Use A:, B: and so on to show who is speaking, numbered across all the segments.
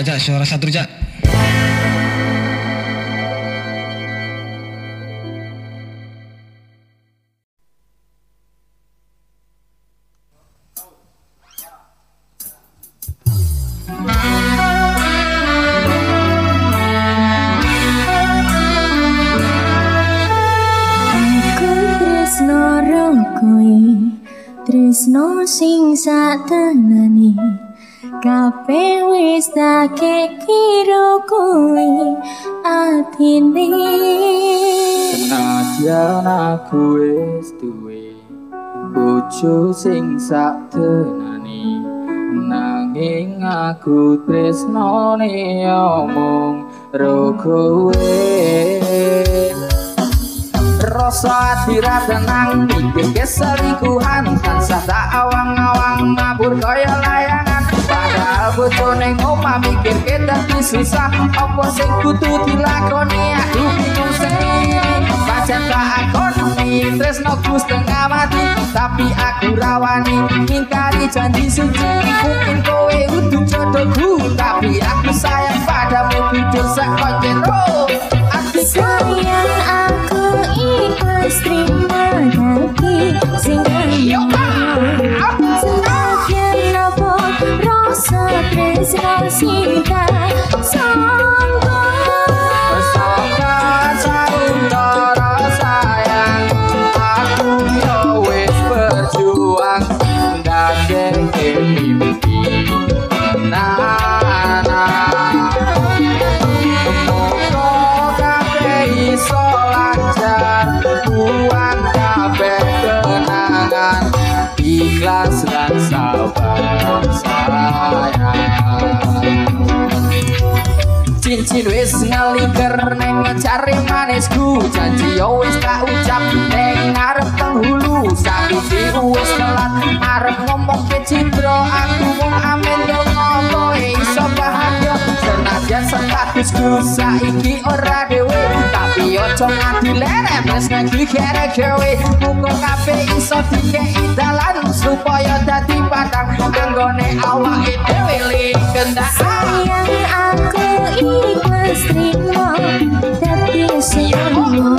A: Cak, cak, suara satu cak.
B: Kabeh wis tak kira kowe atine?
C: Senajan aku wis duwe bojo sing saktenane nanging aku tresnane omong ro kowe Rasa hati ra tenang mikir keselingkuhan tansah tak awang-awang mabur kaya layangan padahal bojone ngomah mikir kita susah. Apa sing kudu dilakoni? Aku bingung sendiri pancen tak akoni tresno ku setengah mati tapi aku rawani ngingkari janji suci. Mungkin kowe udu jodohku tapi aku sayang padamu jujur sekonjen oh wis ngeliker neng ngecari manisku Janji yo wis tak ucap. Neng ngarep penghulu Sakiti wis telat. Arep ngomong ke citro Aku mau amin yo ngopo iso bahagia. Senajan statusku saiki toma tilere, mas não te quero que eu ei iso coca dalan
B: só fica em talado, suponho até te empatar O cangone ao ar e
C: teu ele Sayang aku ikhlas terima, tapi senyummu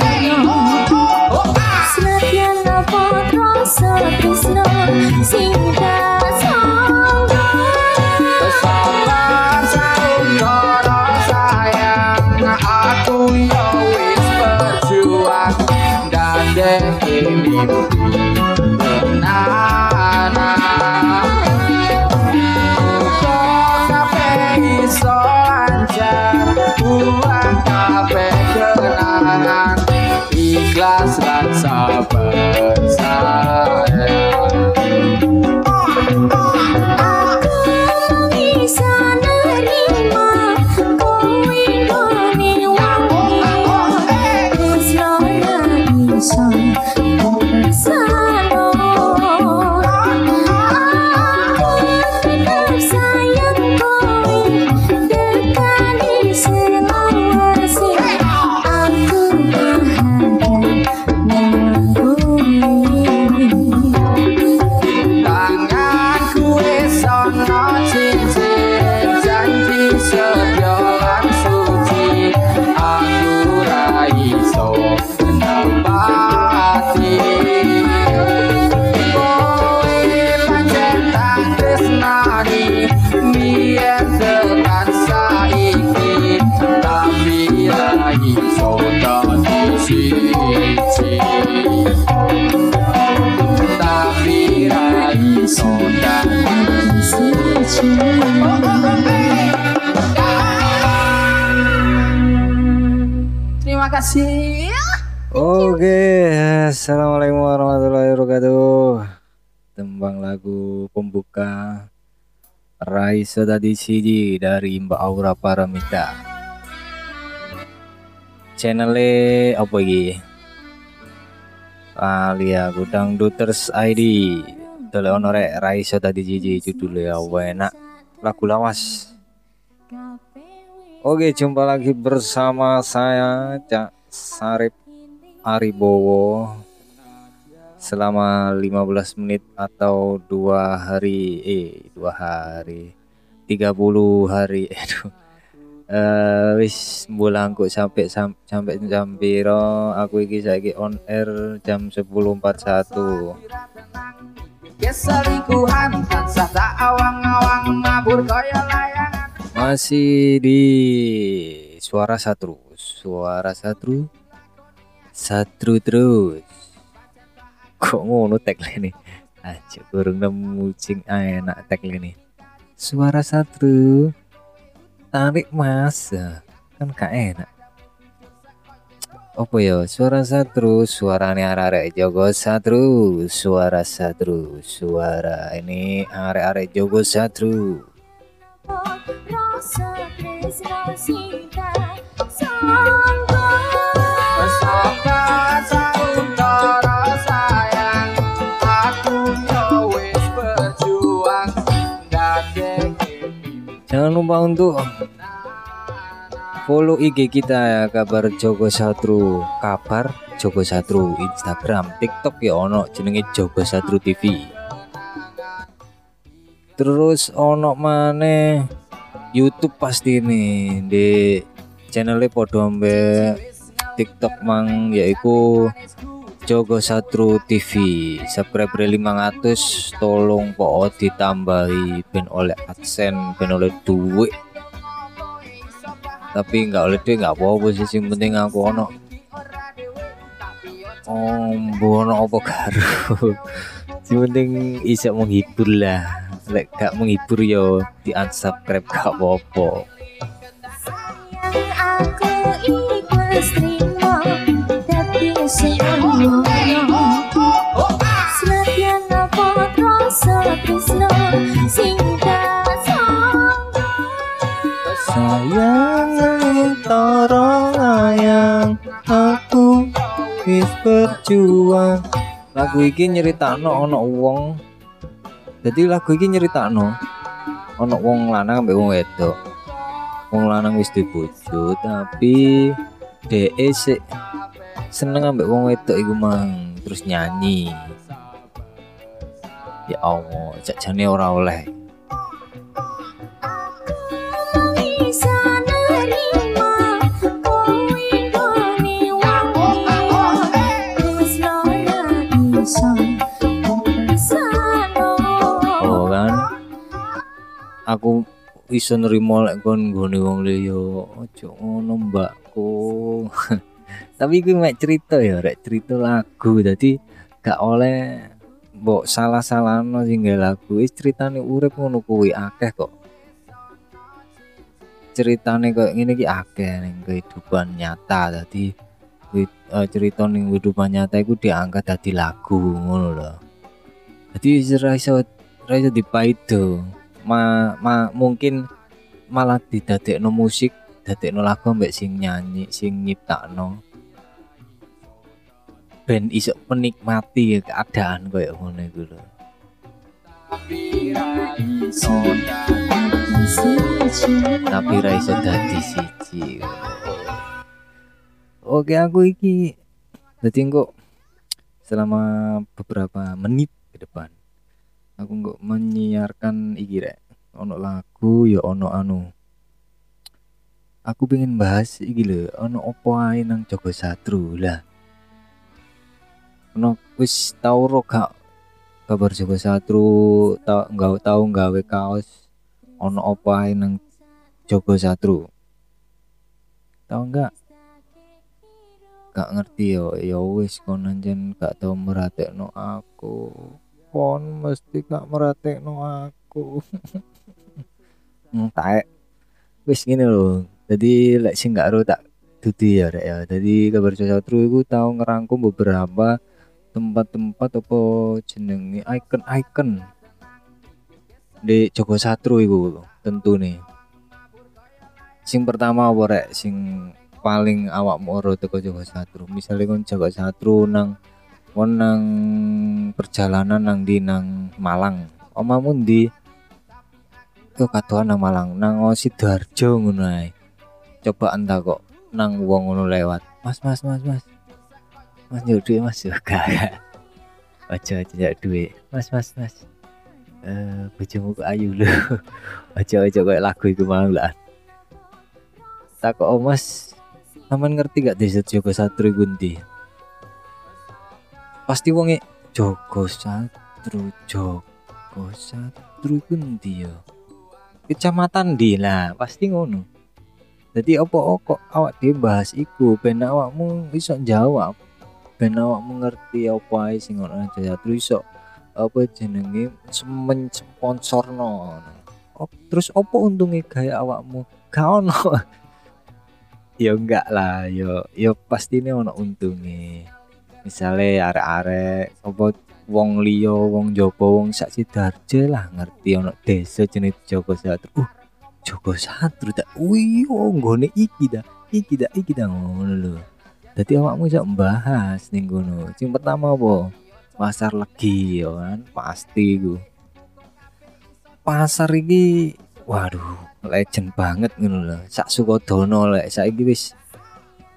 C: Semakin lapor rosa tersenyum, singkat kasih.
D: Oke, assalamualaikum warahmatullahi wabarakatuh. Tembang lagu pembuka Raisa tadi CD dari Mbak Aura Paramita. Channelnya apa iki? Alia Gudang Duters ID. Dole ono rek Raisa tadi CD judulnya enak. Lagu lawas. Oke, jumpa lagi bersama saya Cak Sarip Aribowo. Selama 15 menit atau dua hari eh dua hari 30 hari aduh eh wis mbulangku sampai sam, sampai jam piro? Aku iki saiki on air jam 10.41
C: Keselingkuhan tansah tak awang-awang ngabur kaya layangan
D: masih di suara satru. Suara satru. Satru terus. Kok ngono tagline nih aja kurang nemu sing enak tagline nih suara satru. Tarik mas kan gak enak. Apa ya? Suara satru. Suarane arek-arek Jogo Satru. Suara satru. Suara ini arek-arek Jogo Satru Jangan lupa untuk follow IG kita ya kabar Jogo Satru. Kabar Jogo Satru Instagram TikTok ya ono jenenge Jogo Satru TV terus ono mana YouTube pasti nih di channelnya podo ambe TikTok mang yaiku Jogo Satru TV subscriber 500 tolong po ditambahi ben oleh adsense ben oleh duit. Tapi nggak oleh duit nggak apa-apa sih yang penting aku ono oh bono apa karo? Yang penting bisa menghibur lah lek gak menghibur yo di unsubscribe gak
B: Sayang aku ikhlas terima Tapi sangka
D: sayang tolong ayang aku wis berjuang. Lagu iki nyeritakno ono wong jadi lagu iki nyeritakno ono wong lanang ambek wong wedok. Wong lanang wis dibojo tapi DE sik seneng ambek wong wedok iku mang terus nyanyi. Ya Allah jajane ora oleh aku iso nerimo lek kon nggone wong liya aja ngono mbakku. Tapi kuwi mek cerita ya rek cerita lagu. Dadi gak oleh mbok salah-salahno sing nggawe lagu. Wis ceritane urip ngono kuwi akeh kok. Ceritane kok ngene iki akeh ning kehidupan nyata. Kuwi, eh, cerita ning kehidupan nyata iku diangkat dadi lagu ngono lho. Jadi wis ra iso ra iso dipaido ma, ma mungkin malah didadekno musik dadekno lagu mbek sing nyanyi sing nyiptakno. Ben iso menikmati keadaan koyo ngono iku lho. Tapi ra iso dadi siji. Oke aku iki dadi kok selama beberapa menit ke depan aku nggak menyiarkan iki rek. Ono lagu ya ono anu. Aku pengen bahas iki lho ono opo ae nang Jogo Satru lah. Ono wis tau ro gak kabar Jogo Satru tau nggak tau nggawe kaos ono opo ae nang Jogo Satru. Tau nggak? Gak ngerti yo ya wis kon anjen gak tau merhatekno aku kon mesti gak merhatekno aku. Hmm, taek wis gini loh jadi lek sing gak ro tak dudu ya rek ya. Jadi kabar Satru iku tau ngerangkum beberapa tempat-tempat apa jenenge icon-icon. Di Joko Satru iku tentu nih sing pertama apa rek? Sing paling awak ora teko Joko Satru. Misalnya kon Joko Satru nang kon nang perjalanan nang di nang Malang. Omamu ndi? Yo kadoan nang Malang. Nang Sidoarjo ngono ae. Coba anda kok nang wong ngono lewat. Mas mas mas mas. Mas njuk duit mas. Yo gak aja aja duit. Mas mas mas. Eh bojomu ayu lho. Aja-aja kayak lagu iku mau lah. Tak kok mas. Aman ngerti gak desa Joko Satru iku ndi? Pasti wonge Joko Satru, Joko Satru iku ndi ya? Kecamatan ndi lah, pasti ngono. Jadi opo kok awak dhewe bahas iku ben awakmu iso jawab. Ben awakmu ngerti apa ae sing aja Satru iso apa jenenge. Oh, terus opo untungnya gaya awakmu? Gak ono. ya enggak lah yo yo pasti ini ono untungnya misalnya arek-arek apa wong liyo wong Jopo wong sak sidarjo lah ngerti ono desa jenis Joko Satru. Uh Joko Satru tak wih nggone iki dah iki dah iki dah ngono lho. Dadi awakmu iso membahas ning ngono. Sing pertama apa? Pasar legi yo kan? Pasti ku pasar iki waduh legend banget ngono lho. Sak Sukodono lek saiki wis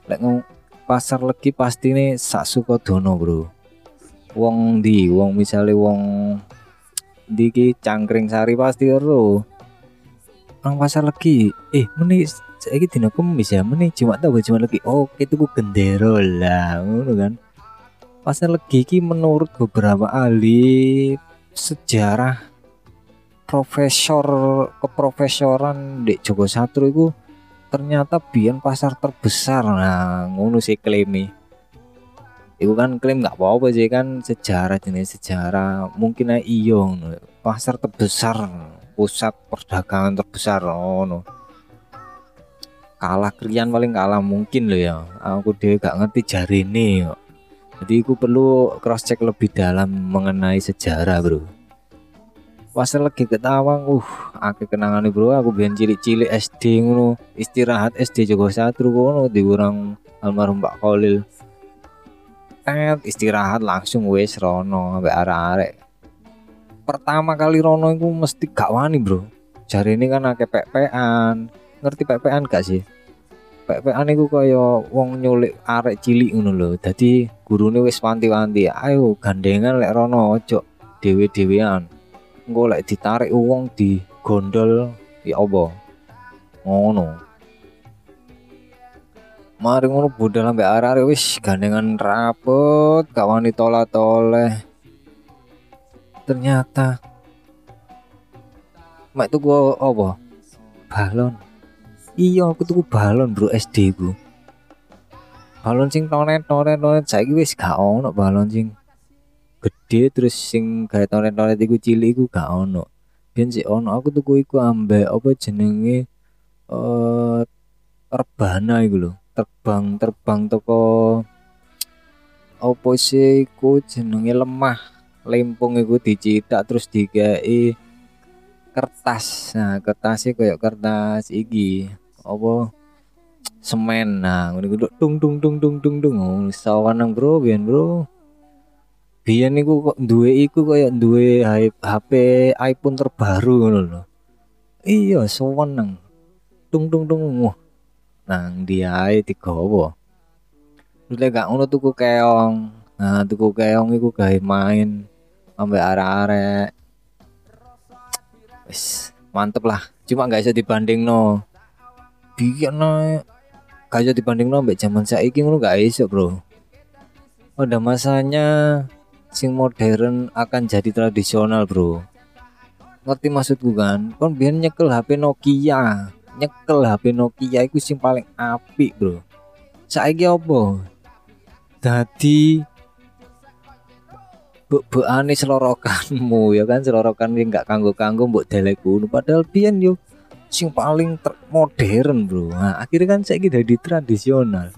D: lek ngomong pasar legi pasti nih sak Sukodono, Bro. Wong di, wong misalnya wong di ki Cangkring Sari pasti ero. Nang pasar legi, eh meni saiki dina kemis ya, meni cuma tahu cuma lagi. Oh, itu ku gendero lah, ngono kan. Pasar legi ki menurut beberapa ahli sejarah profesor keprofesoran di Joko Satru itu ternyata biar pasar terbesar. Nah ngono sih klaimnya. Itu kan klaim nggak apa-apa sih kan sejarah jenis sejarah. Mungkin iyo pasar terbesar pusat perdagangan terbesar oh no. kalah kalian paling kalah mungkin loh ya. Aku dia gak ngerti jari ini jadi aku perlu cross check lebih dalam mengenai sejarah bro pas lagi ketawang. Uh akeh kenangan bro. Aku biyen cilik-cilik SD ngono. Istirahat SD Joko Satru ngono diurang almarhum Pak Kolil Tet, istirahat langsung wes rono sampai arek-arek. Pertama kali rono itu mesti gak wani bro. Jari ini kan akeh pepean ngerti pepean gak sih? Pepean itu kaya wong nyulik arek cilik ngono lho. Dadi gurune wis wanti-wanti ayo gandengan lek rono ojo dewe-dewean engko lek ditarik uang di gondol ya apa? Ngono. Mari ngono budal sampe arek wis gandengan rapet gak wani tola toleh ternyata mak tuku apa? Balon. Iya aku tuku balon bro SD ku. Balon sing tonet tonet tonet saiki wis gak ono balon sing gede terus sing gawe tonet-tonet iku cilik iku gak ono. Biyen sik ono aku tuku iku ambek apa jenenge eh rebana iku lho. Terbang terbang toko apa sih iku jenenge lemah lempung iku dicitak terus digawe kertas. Nah, kertasnya kayak kertas iki apa semen nah ngono iku dung dung dung dung dung dung oh, sawan nang bro biyen bro biyen niku kok duwe iku kaya duwe HP iPhone terbaru ngono lho. Iya, seneng. Tung tung tung. Wah. Nang dia ae digawa. Lek gak ngono tuku keong. Nah, tuku keong iku gawe main ambek arek-arek. Wis, mantep lah. Cuma gak bisa dibanding no. Biyen no gak bisa dibanding no ambek zaman saiki ngono gak iso, Bro. Pada masanya sing modern akan jadi tradisional bro. Ngerti maksudku kan? Kon biar nyekel HP Nokia. Nyekel HP Nokia itu sing paling apik bro. Saiki apa? Dadi bu ane selorokanmu ya kan? Selorokan yang nggak kanggo kanggo mbok delek padahal pian yo sing paling modern bro. Nah akhirnya kan saya jadi tradisional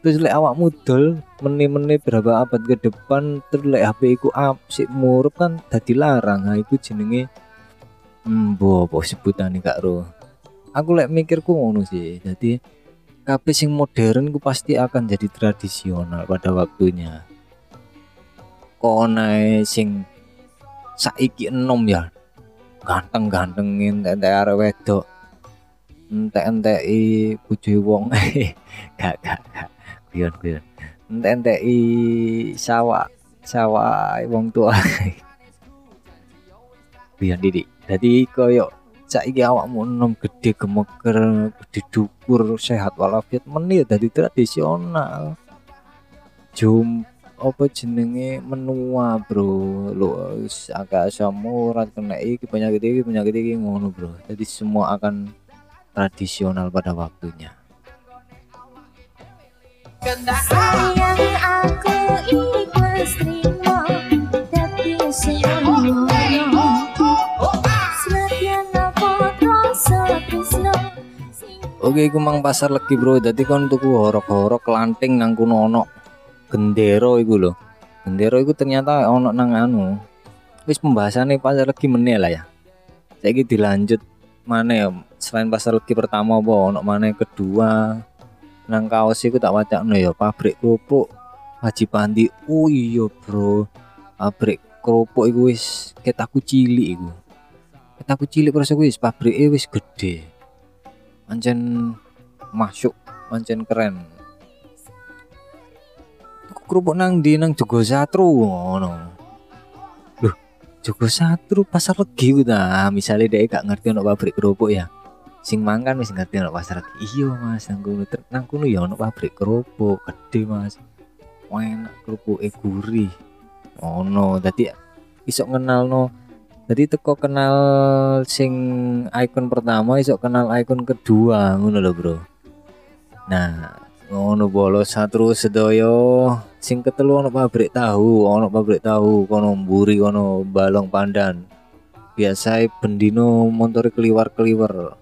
D: terus lek awak mudol meni-meni berapa abad ke depan terus lek HP iku si murup kan dadi larang. Nah iku jenenge hmm apa sebutan kak ro? Aku lek mikirku ngono sih jadi kabeh sing modern ku pasti akan jadi tradisional pada waktunya. Kok sing saiki enom ya? Ganteng-gantengin entek arek wedok entek-enteki bojo wong. Gak gak gak pion pion i sawah sawah wong tua. Guyon Didik. Dadi koyo saiki awakmu enom gede gemeker, gede dukur, sehat walafiat menit dadi tradisional. Jum apa jenenge? Menua bro. Lu agak samurat kena iki penyakit iki penyakit iki ngono bro. Jadi semua akan tradisional pada waktunya
B: Sayang aku Tapi
D: Oke, iku mang pasar legi bro. Dadi kon tuku horok-horok lanting nang kuno ono gendero iku lho. Gendero iku ternyata ono nang anu. Wis pembahasannya pasar legi meneh lah ya. Saiki dilanjut mana ya? Selain pasar legi pertama apa ono mana kedua nang kaos iku tak wacakno ya pabrik kerupuk Haji Pandi. Oh iya bro. Pabrik kerupuk iku wis ketaku cilik iku. Ketaku cilik terus wis pabrike wis gede. Pancen masuk pancen keren kerupuk nang di nang Jogo Satru ngono Jogo Satru pasar legi ku ta misalnya dia gak ngerti ono pabrik kerupuk ya sing mangan wis ngerti ono pasar iya mas nang kono. Nang kono ya ono pabrik kerupuk gede mas. Enak kerupuk e gurih. Ono. Dadi iso ngenalno. Jadi teko kenal sing ikon pertama iso kenal ikon kedua. Ngono lho bro. Nah ngono bolos. Satru sedoyo sing ketelu ono pabrik tahu ono pabrik tahu kono mburi kono balong pandan. Biasa bendino motor keliwar keliwar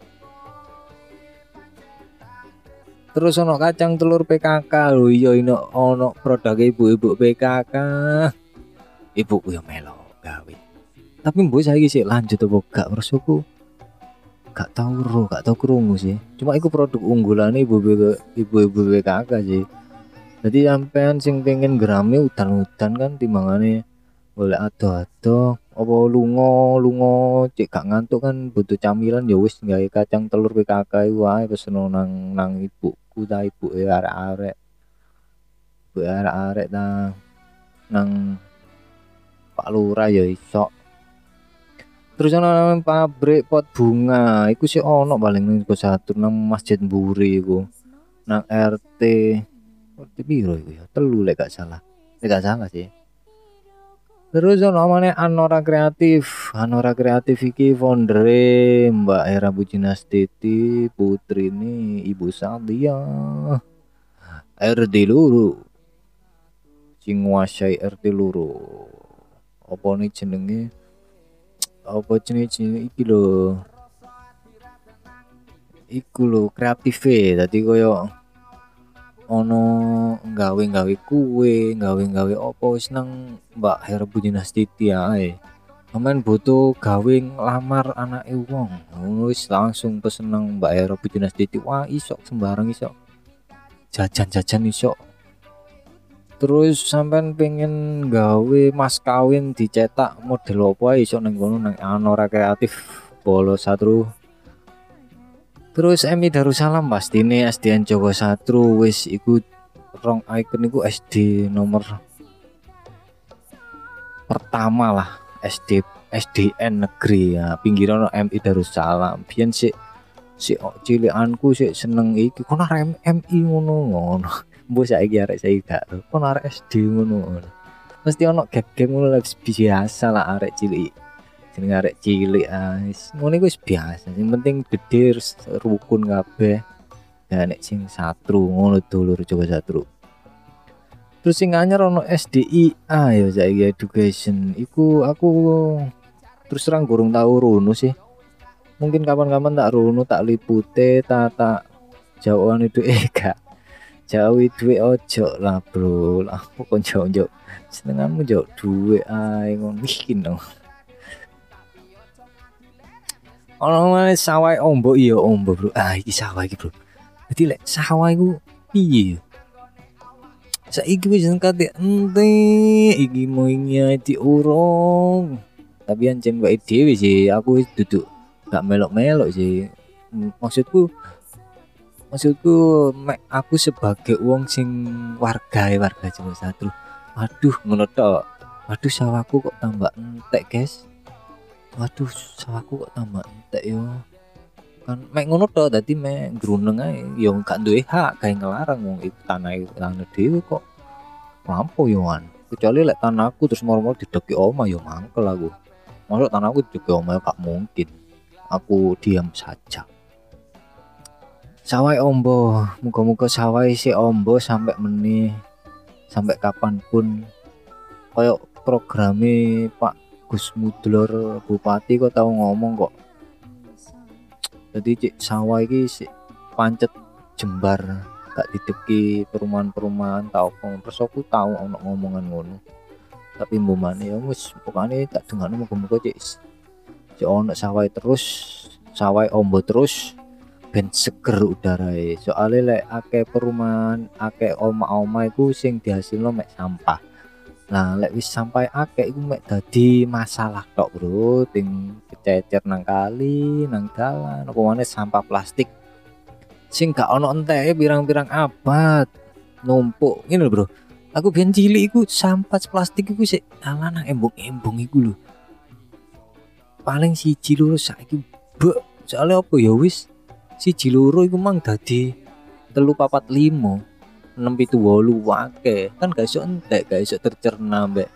D: terus ono kacang telur PKK lho iya ino ono produk ibu-ibu PKK ibuku ya melo gawe. Tapi mbok saiki sih lanjut apa gak? Terus aku gak tau ro gak tau krungu sih. Cuma iku produk unggulan ibu ibu-ibu BKK sih. Jadi sampean sing pengen grame udan-udan kan timbangane boleh ado-ado apa lungo lungo cek gak ngantuk kan butuh camilan ya wis gawe kacang telur PKK wae pesen nang nang ta ibu arek-arek ibu arek-arek ta nang Pak Lurah ya iso. Terus nang pabrik pot bunga iku sih ono paling ning satu nang Masjid Mburi iku. Nang RT RT piro iku ya? Telu lek gak salah. Lek gak salah sih terus ono mana Anora Kreatif. Anora Kreatif iki foundere Mbak Era Bujinastiti putri ini Ibu Sadia RT Luru. Sing nguasai RT Luru. Apa nih jenenge? Apa jenis jenis iki lho? Iku lho kreatif e. Dadi koyo ono gawe-gawe kue gawe-gawe apa wis nang Mbak Hera Budinastiti ae Aman butuh gawe lamar anake wong. Wis langsung pesen nang Mbak Hera Budinastiti wah iso sembarang iso jajan-jajan iso terus sampean pengen gawe mas kawin dicetak model apa ae iso nang kono nang Anora Kreatif Polo Satru terus Emi Darussalam pastine SDN Joko Satru wis iku rong icon iku SD nomor pertama lah SD SDN negeri ya. Pinggiran MI Darussalam. Biyen sik si cilikanku sik seneng iki. Kono arek MI ngono ngono. Mbok saiki arek saiki gak ro. kono arek SD ngono mesti ono gap-gap ngono biasa lah arek cilik jeneng arek cilik ah wis ngono iku wis biasa. Sing penting gede rukun kabeh. Ya nek sing satru ngono dulur coba satru. Terus sing anyar ono SDIA ya saiki education. Iku aku terus terang gurung tahu runo sih. Mungkin kapan-kapan tak runo tak lipute tak tak jauhan itu. Eh gak. Jauh duit ojo lah bro. Lah pokoknya jauh jauh senenganmu jauh duit ngono. Miskin dong ono sawah ombo iya ombo bro. Ah iki sawah iki bro. Jadi lek sawah iku piye saiki wis kate ente iki moingnya diurung tapi ancen wae dhewe sih aku duduk gak melok-melok sih. Maksudku maksudku aku sebagai wong sing warga warga Jawa Satu. Waduh ngono tok. Waduh sawahku kok tambah entek guys waduh sawahku kok tambah entek yo. Kan mek ngono tok dadi mek gruneng ae. Yo gak duwe hak kayak ngelarang wong itu tanah itu tanah dhewe kok. Lampu yoan kecuali lek tanahku terus moro-moro dideki oma yo mangkel aku. Masuk tanahku dideki oma gak mungkin. Aku diam saja. Sawai ombo. Muka-muka sawai si ombo sampai meneh. Sampai kapan pun. Koyok programe Pak Gus Mudlor Bupati kok tahu ngomong kok. Jadi cik sawah iki si pancet jembar gak dideki perumahan-perumahan tau apa terus aku tahu ono ngomongan ngono. Tapi mbumane ya wis pokoknya tak dengane muga-muga cik. Cik ono sawah terus sawah ombo terus ben seger udarae. Soalnya lek akeh perumahan akeh oma-oma iku sing dihasilno mek sampah Nah, lek wis sampai akeh iku mek dadi masalah tok, Bro. Ting kececer nang kali, nang dalan, maneh sampah plastik. Sing gak ono enteke pirang-pirang abad numpuk ngene lho, Bro. Aku biyen cilik iku sampah plastik iku sik ala nang embung-embung iku lho. Paling siji loro saiki bek. Soalnya apa ya wis siji loro iku mang dadi telu papat limo enam pitu wolu wake kan gak iso entek gak iso tercerna mbek.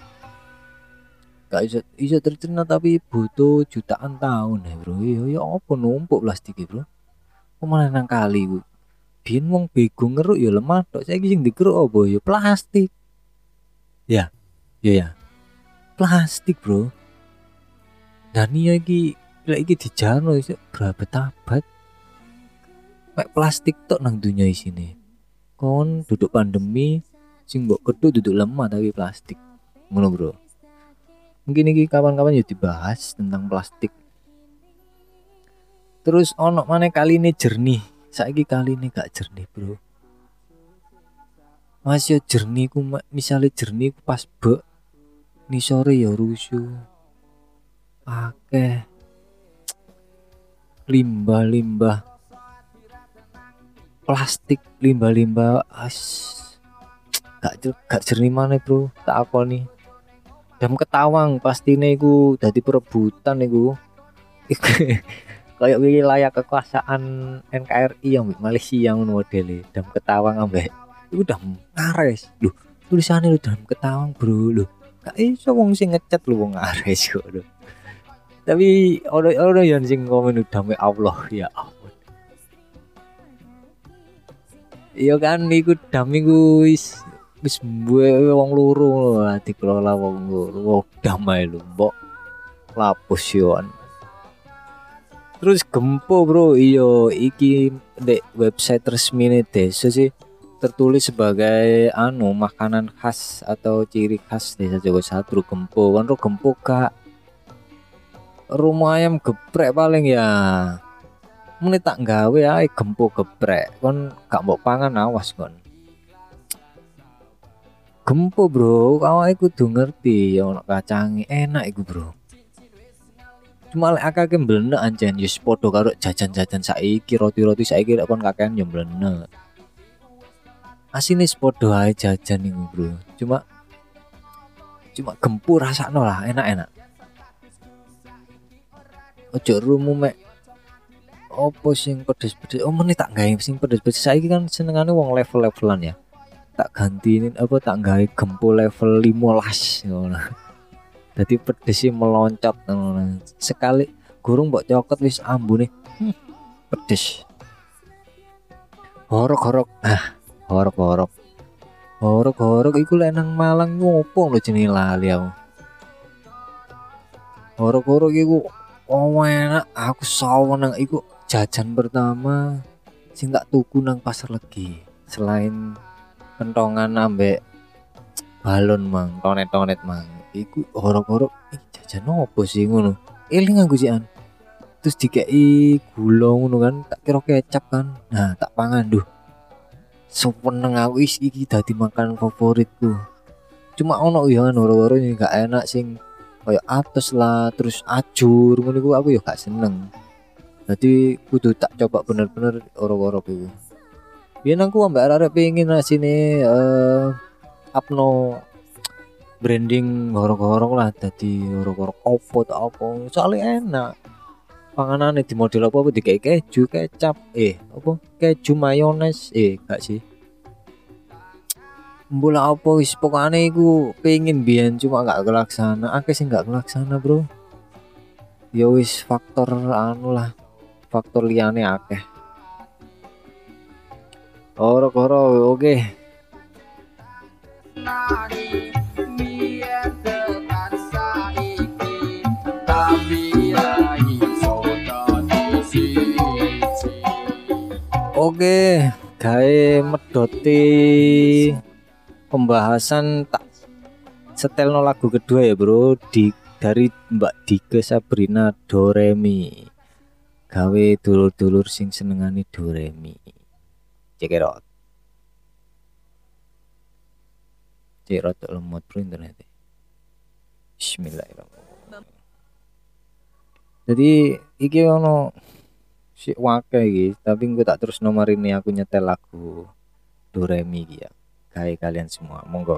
D: Gak iso iso tercerna tapi butuh jutaan tahun ya bro. Iya ya apa numpuk plastik bro? Kok malah nang kali bu? Biyen wong bego ngeruk ya lemah tok saiki sing dikeruk apa? Ya plastik. Ya. Ya ya. Plastik bro. Dan iya iki lek iki dijano iso berapa abad mek plastik tok nang dunia sini kon duduk pandemi sing mbok keduk duduk lemah tapi plastik. Ngono bro. Mungkin ini kapan-kapan ya dibahas tentang plastik. Terus ono mana kali ini jernih. Saiki kali ini gak jernih bro. Masih jernih ku misalnya jernih ku pas be ni sore ya rusuh. Akeh. Limbah-limbah plastik limbah-limbah as gak gak jernih mana bro? Tak apa nih. Dam ketawang pasti iku dadi perebutan iku. Kayak wilayah kekuasaan NKRI yang Malaysia yang model dam ketawang ambek. Itu udah ngares. Loh tulisannya lu dam ketawang bro loh. Gak iso wong sing ngecat lu wong ngares kok loh. Tapi orang-orang yang sing komen udah Allah ya Allah iya kan iku dam iku wis wis wong loro dikelola wong loro. Wong damai lho mbok. Lapus yoan terus gempo bro. Iyo iki dek website resmi desa sih tertulis sebagai anu makanan khas atau ciri khas desa Jawa Satu gempo. Kan ro gempo kak. Rumah ayam geprek paling ya muni tak gawe ae gempo geprek. Kon gak mbok pangan awas kon. Gempo bro. Awake kudu ngerti ya ono kacangi enak iku bro. Cuma lek akake mblene anjen yo padha karo jajan-jajan saiki roti-roti saiki lek kon kakean yo mblene asine padha ae jajan iku bro. Cuma cuma gempo rasakno lah enak-enak. Ojo rumu mek opo sing pedes-pedes? Oh menit tak gawe sing pedes-pedes. Saiki kan senengane wong level-levelan ya. Tak gantiin apa tak gawe gempo level 15 ngono. Dadi pedesnya meloncat ngono. Sekali gurung mbok cokot wis ambune hmm, pedes. Horok-horok. Ah horok-horok. Horok-horok iku lek nang Malang ngopo lho jenenge lali aku. Horok-horok iku oh enak aku saweneng iku jajan pertama sing tak tuku nang pasar legi. Selain kentongan ambek balon mang. Tonet-tonet mang. Iku horok-horok eh, jajan opo sih ngono? Eling aku sih terus dikei gula ngono kan tak kira kecap kan. Nah tak pangan duh. Seneng aku is iki dadi makan favoritku. Cuma ono ya kan horo-horo gak enak sing kayak atas lah terus ajur ngono aku ya gak seneng jadi kudu tak coba bener-bener orok-orok itu biar aku ambek arek pengen sini uh, upno branding horok-horok lah dadi horok-horok opo tak opo soalnya enak. Panganan di model apa di kayak keju kecap eh apa keju mayones eh gak sih. Mbula apa wis pokoknya iku pengen biyen cuma gak kelaksana akeh sih gak kelaksana bro. Ya wis faktor anu lah faktor liane akeh. Oke.
C: Iso dadi siji
D: Oke, gawe medoti pembahasan tak setelno lagu kedua ya bro. Di dari Mbak Dike Sabrina Doremi gawe dulur-dulur sing senengani Doremi. Cekerot cekerot lemot bro internet Bismillahirrahmanirrahim. Jadi iki ono si wake iki tapi gue tak terus nomor ini aku nyetel lagu Doremi iki ya. Kayak kalian semua monggo.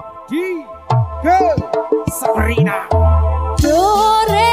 C: Sabrina.
B: Do re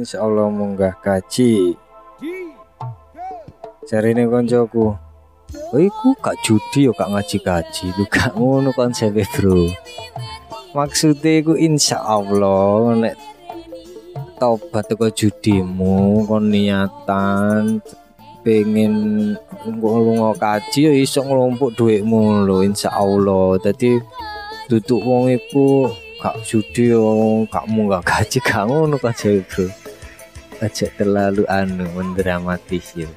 D: insya Allah munggah gaji. Cari ini koncoku. Oh, iku gak judi yo gak ngaji gaji, lu gak ngono konsepnya bro. Maksudnya iku insya Allah nek tobat teko judimu kon niatan pengen ngelungo kaji ya iso ngelompok duitmu lho insya Allah jadi duduk wong iku gak judi yo gak munggah gaji gak ngono kan bro aja terlalu anu mendramatis yo.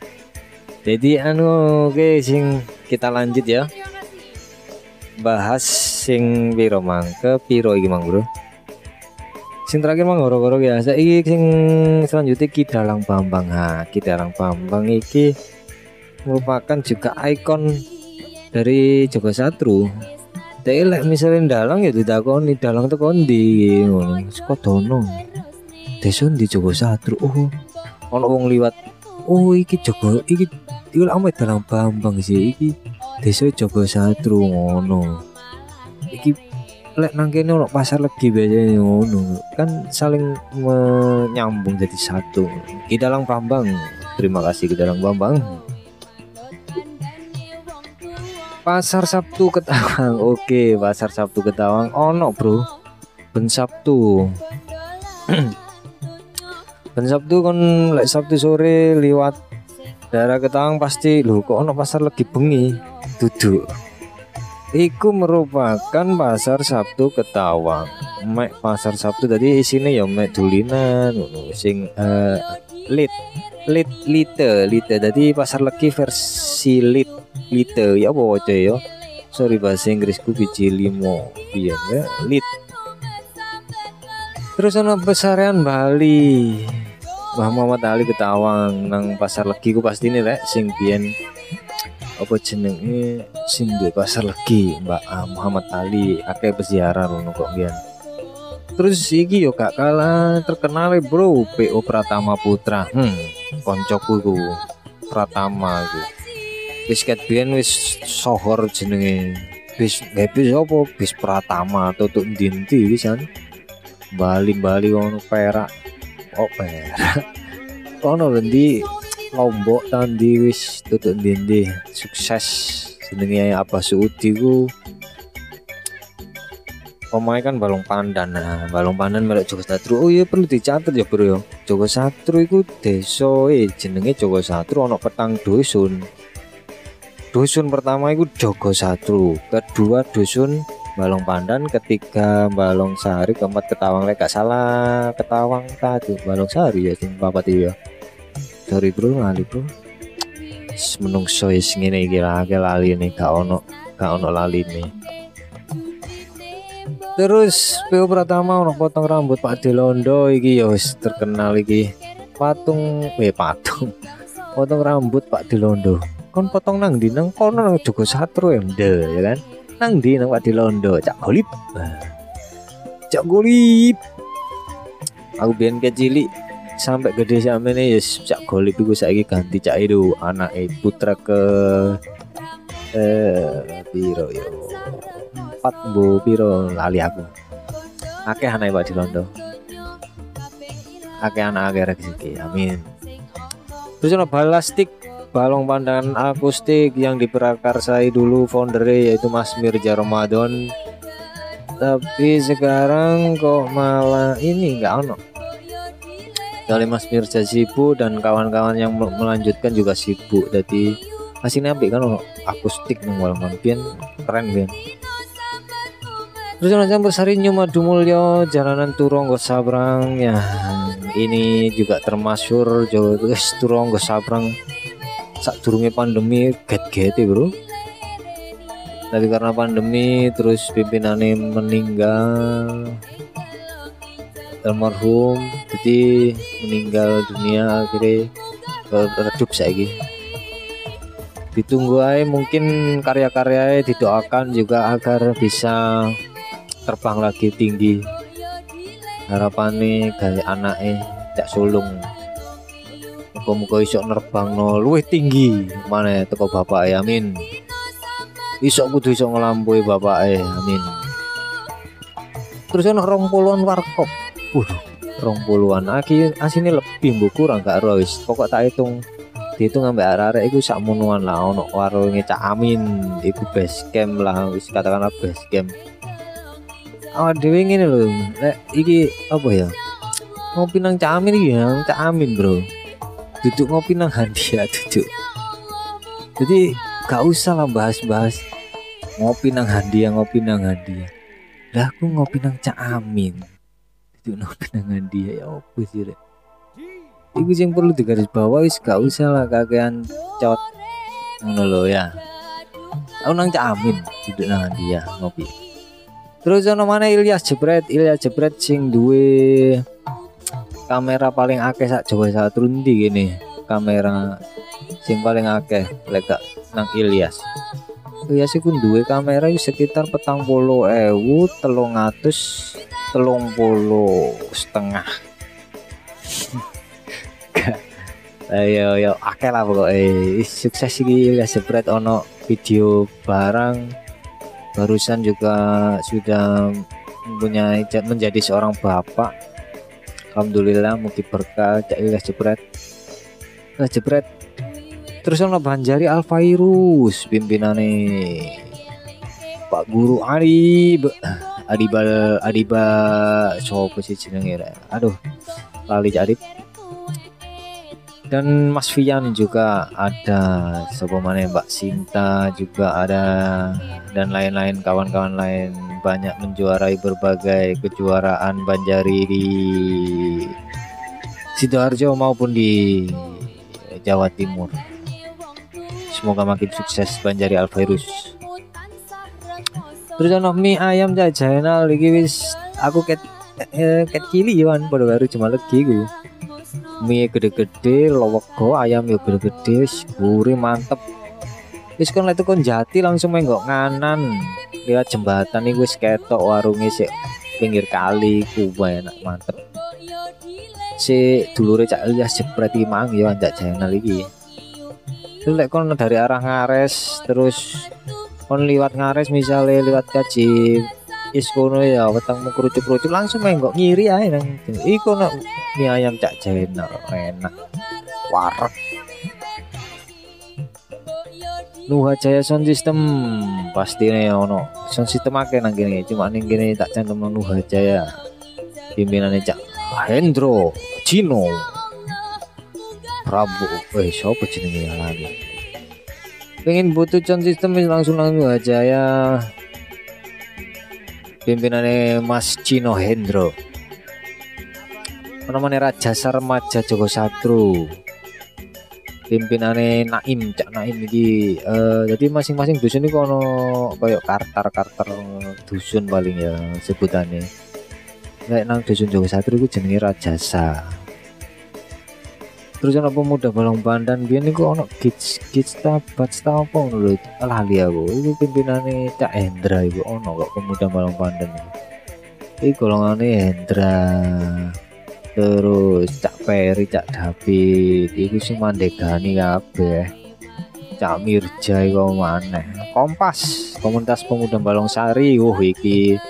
D: Jadi anu oke sing kita lanjut ya. Bahas sing piro mang? Ke piro iki mang bro? Sing terakhir mang goro-goro ya. Saiki sing selanjutnya Ki Dalang Bambang. Ha Ki Dalang Bambang iki merupakan juga ikon dari Joko Satru. Tapi misalnya dalang ya didakoni. Dalang tuh kondi ngono. Saka dono desa di Joko Satru oh ono wong liwat. Oh iki Joko iki iki ame dalang Bambang sih iki desa Joko Satru ngono. Iki lek nang kene ono pasar legi biasanya ngono. Kan saling menyambung jadi satu. Ki Dalang Bambang terima kasih Ki Dalang Bambang. Pasar Sabtu Ketawang oke Pasar Sabtu Ketawang. Ono bro. Ben Sabtu ben Sabtu kan lek Sabtu sore liwat daerah Ketawang pasti lho kok ono pasar legi bengi? Duduk. Iku merupakan pasar Sabtu Ketawang. Mek pasar Sabtu tadi isinya ya mek dulinan sing eh, lit lit lite lite. Tadi pasar legi versi lit lite. Ya apa waca ya? Sorry bahasa Inggrisku biji limo. Piye ya? Lit terus ana pesarian Bali. Mbah Muhammad Ali Ketawang nang pasar legi ku pasti ini rek sing biyen apa jenenge sing duwe pasar legi Mbak ah, Muhammad Ali akeh peziarah ngono kok biyen. Terus iki yo gak kalah terkenal bro PO Pratama Putra. Hmm koncoku iku Pratama iku. Wis ket biyen wis sohor jenenge bis gak bis apa? Bis Pratama tutuk ndi-ndi wisan Bali Bali ono Perak. Oh Perak? Ono ndi Lombok tandi wis tutuk ndi sukses jenenge apa Saudi ku. Pemain kan balong pandan nah balong pandan melok Joko Satru. Oh iya perlu dicatat ya bro ya. Joko Satru iku desa eh jenenge Joko Satru ono petang dusun. Dusun pertama itu Joko Satru kedua dusun Balong Pandan ketiga Balong Sari keempat Ketawang. Lek salah Ketawang tadi. Balong Sari ya sing papat iya. Sorry bro lali bro. Menungso wis ngene iki akeh lali nih gak ono gak ono lali nih terus PO Pratama ono potong rambut Pak Delondo iki ya terkenal iki. Patung eh patung. Potong rambut Pak Delondo. Kon potong nang di nang kono nang Joko Satru ya ya kan nang di nang Pak Delondo cak golip. Nah, cak golip. Aku biyen kecil sampai gede sampe nih yes, cak golip iku saiki ganti cak itu anak putra ke eh piro yo? Empat bu piro? Lali aku. Akeh anak Pak Delondo akeh anak akeh rezeki amin. Terus ada balastik balong pandangan akustik yang diperakarsai dulu foundernya yaitu Mas Mirja Ramadan. Tapi sekarang kok malah ini nggak ono. Kali Mas Mirja sibuk dan kawan-kawan yang mel- melanjutkan juga sibuk. Jadi masih nabi kan ono akustik nih balong pian keren pian terus ada campur sari Madu Mulyo jalanan Turonggo Sabrang. Ya ini juga termasyur jauh Turonggo Sabrang saat turunnya pandemi get-get bro. Tapi karena pandemi terus pimpinannya meninggal almarhum jadi meninggal dunia akhirnya redup saya ditunggu aja mungkin karya-karyanya didoakan juga agar bisa terbang lagi tinggi. Harapannya gaya anaknya tidak sulung muka-muka nerbang no luwih tinggi mana teko bapak e amin isok kudu ngelampaui bapak e amin terus ana rong puluhan warkop rong puluhan. Aki asine lebih mbok kurang gak wis. Pokok tak hitung dihitung ambek arek-arek iku sak munuan lah ono warunge Cak Amin iku base camp lah wis katakanlah base camp. Awak dhewe ngene lho, lek iki apa ya? Ngopi nang Cak Amin ya, Cak Amin, Bro. Duduk ngopi nang Handia duduk. Jadi gak usah lah bahas-bahas ngopi nang Handia, ngopi nang Handia. Lah aku ngopi nang Cak Amin. Duduk ngopi nang Handia ya apa sih, Rek? Iku sing perlu digaris bawah wis gak usah lah kakean cot ngono lho ya. Aku nang Cak Amin duduk nang dia ngopi. Terus ono mana Ilyas Jebret, Ilyas Jebret sing duwe kamera paling akeh sak Jawa Satru ndi gini. Kamera sing paling akeh lek gak nang Ilyas. Ilyas iku duwe kamera sekitar petang puluh ewu telung atus telung puluh setengah. Ayo yo akeh lah pokoknya sukses iki ya jebret ono video barang. Barusan juga sudah mempunyai menjadi seorang bapak Alhamdulillah mugi berkah cak Ilyas jebret Ilyas jebret terus ono Banjari Alfairus pimpinane. Pak Guru Ali Adiba Adiba sopo sih jenenge aduh lali Adib. Dan Mas Fian juga ada siapa mana Mbak Sinta juga ada dan lain-lain kawan-kawan lain banyak menjuarai berbagai kejuaraan Banjari di Sidoarjo maupun di Jawa Timur. Semoga makin sukses Banjari Alvirus. Terus mie ayam jajanal iki wis aku ket eh, ket cili yoan pada baru cuma lagi gue mie gede-gede lowego ayam ya gede-gede gurih mantep. Wis kon lek kon jati langsung main nggak nganan lihat jembatan nih wis ketok warungnya sih pinggir kali kuba enak mantep. Si dulure cak Ilyas jepret iki mang ya anjak channel iki. Terus lek kon dari arah ngares terus kon liwat ngares misalnya liwat kaji is kono ya wetengmu kerucut-kerucut langsung main kok ngiri ae nang iku no mie ayam cak jenal enak. Warek Nuha Jaya Sound System. Pasti nih ono sound system akeh nang kene cuma ning kene tak cantum Nuha Jaya. Pimpinannya cak Hendro Cino Prabu eh siapa jenenge lagi? Pengen butuh sound system langsung nang Nuha Jaya. Pimpinannya Mas Cino Hendro. Namanya Raja Sarmaja Joko Satru pimpinannya Naim Cak Naim ini uh, jadi masing-masing dusun ini kono kayak kartar-kartar dusun paling ya sebutannya kayak nang dusun Joko Satru itu jenenge Rajasa terus ana pemuda balong pandan biyen niku ono kids kids tabat apa ngono lho lali aku. Iku pimpinane Cak Hendra iku ono kok pemuda balong pandan. Iku golongane Hendra terus Cak Peri Cak David iku sing mandegani kabeh. Cak Mirja iku maneh. Kompas komunitas pemuda Balong Sari uh iki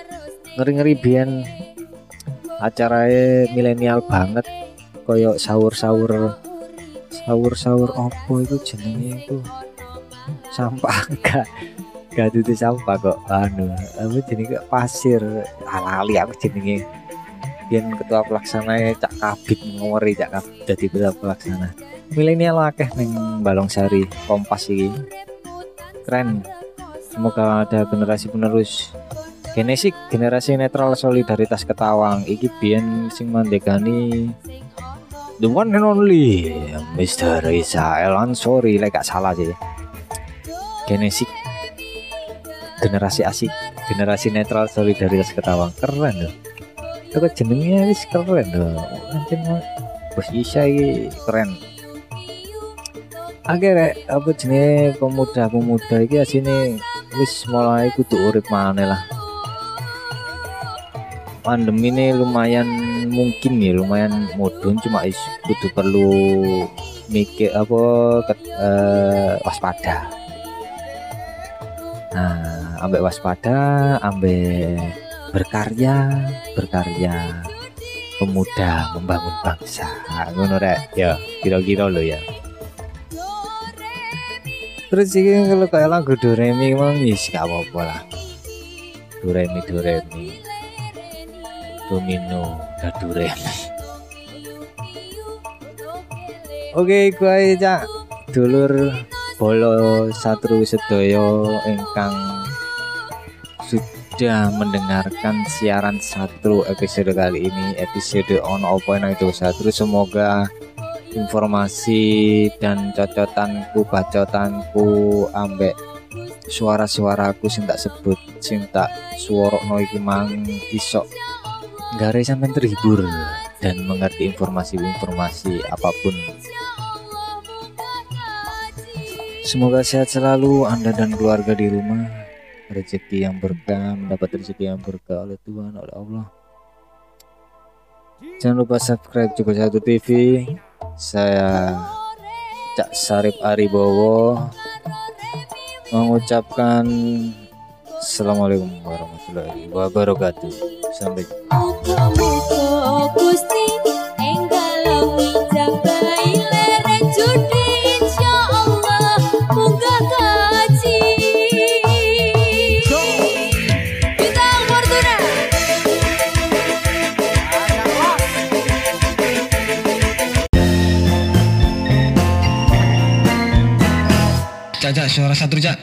D: ngeri-ngeri biyen acaranya milenial banget. Koyo sahur-sahur sahur-sahur opo itu jenenge itu sampah gak gak itu sampah kok anu. Apa jenenge? Pasir. Alali aku jenenge yang ketua pelaksana ya cak kabit ngori cak kabit jadi ketua pelaksana. Milenial akeh neng balong sari kompas ini keren. Semoga ada generasi penerus. Genesik generasi netral solidaritas ketawang. Iki biyen sing mandekani the one and only Mr. Israel sorry like gak salah sih. Genesik generasi asik generasi netral solidaritas ketawang. Keren loh itu jenengnya wis keren loh anjir bos Isya ini keren. Akhirnya apa jenis pemuda-pemuda iki sini wis mulai kudu urip mana lah. Pandemi ini lumayan mungkin nih lumayan mudun cuma is kudu perlu mikir apa ke, uh, waspada. Nah ambek waspada ambek berkarya berkarya pemuda membangun bangsa. Ngono rek. Ya kira-kira lo ya. Terus ini kalau kayak lagu Doremi emang is gak apa-apa lah. Doremi Doremi Domino dan Doremi Oke, gue cak. Dulur bolo satru sedoyo ingkang sudah mendengarkan siaran satru episode kali ini episode ono opo nang itu satru semoga informasi dan cocotanku bacotanku ambek suara-suaraku sing tak sebut sing tak suarokno iki mang iso gare sampai terhibur dan mengerti informasi-informasi apa pun Semoga sehat selalu Anda dan keluarga di rumah. Rezeki yang berkah, mendapat rezeki yang berkah oleh Tuhan, oleh Allah. Jangan lupa subscribe juga satu TV. Saya Cak Sarip Aribowo mengucapkan Assalamualaikum warahmatullahi wabarakatuh. Sampai jumpa.
A: Suara satu cak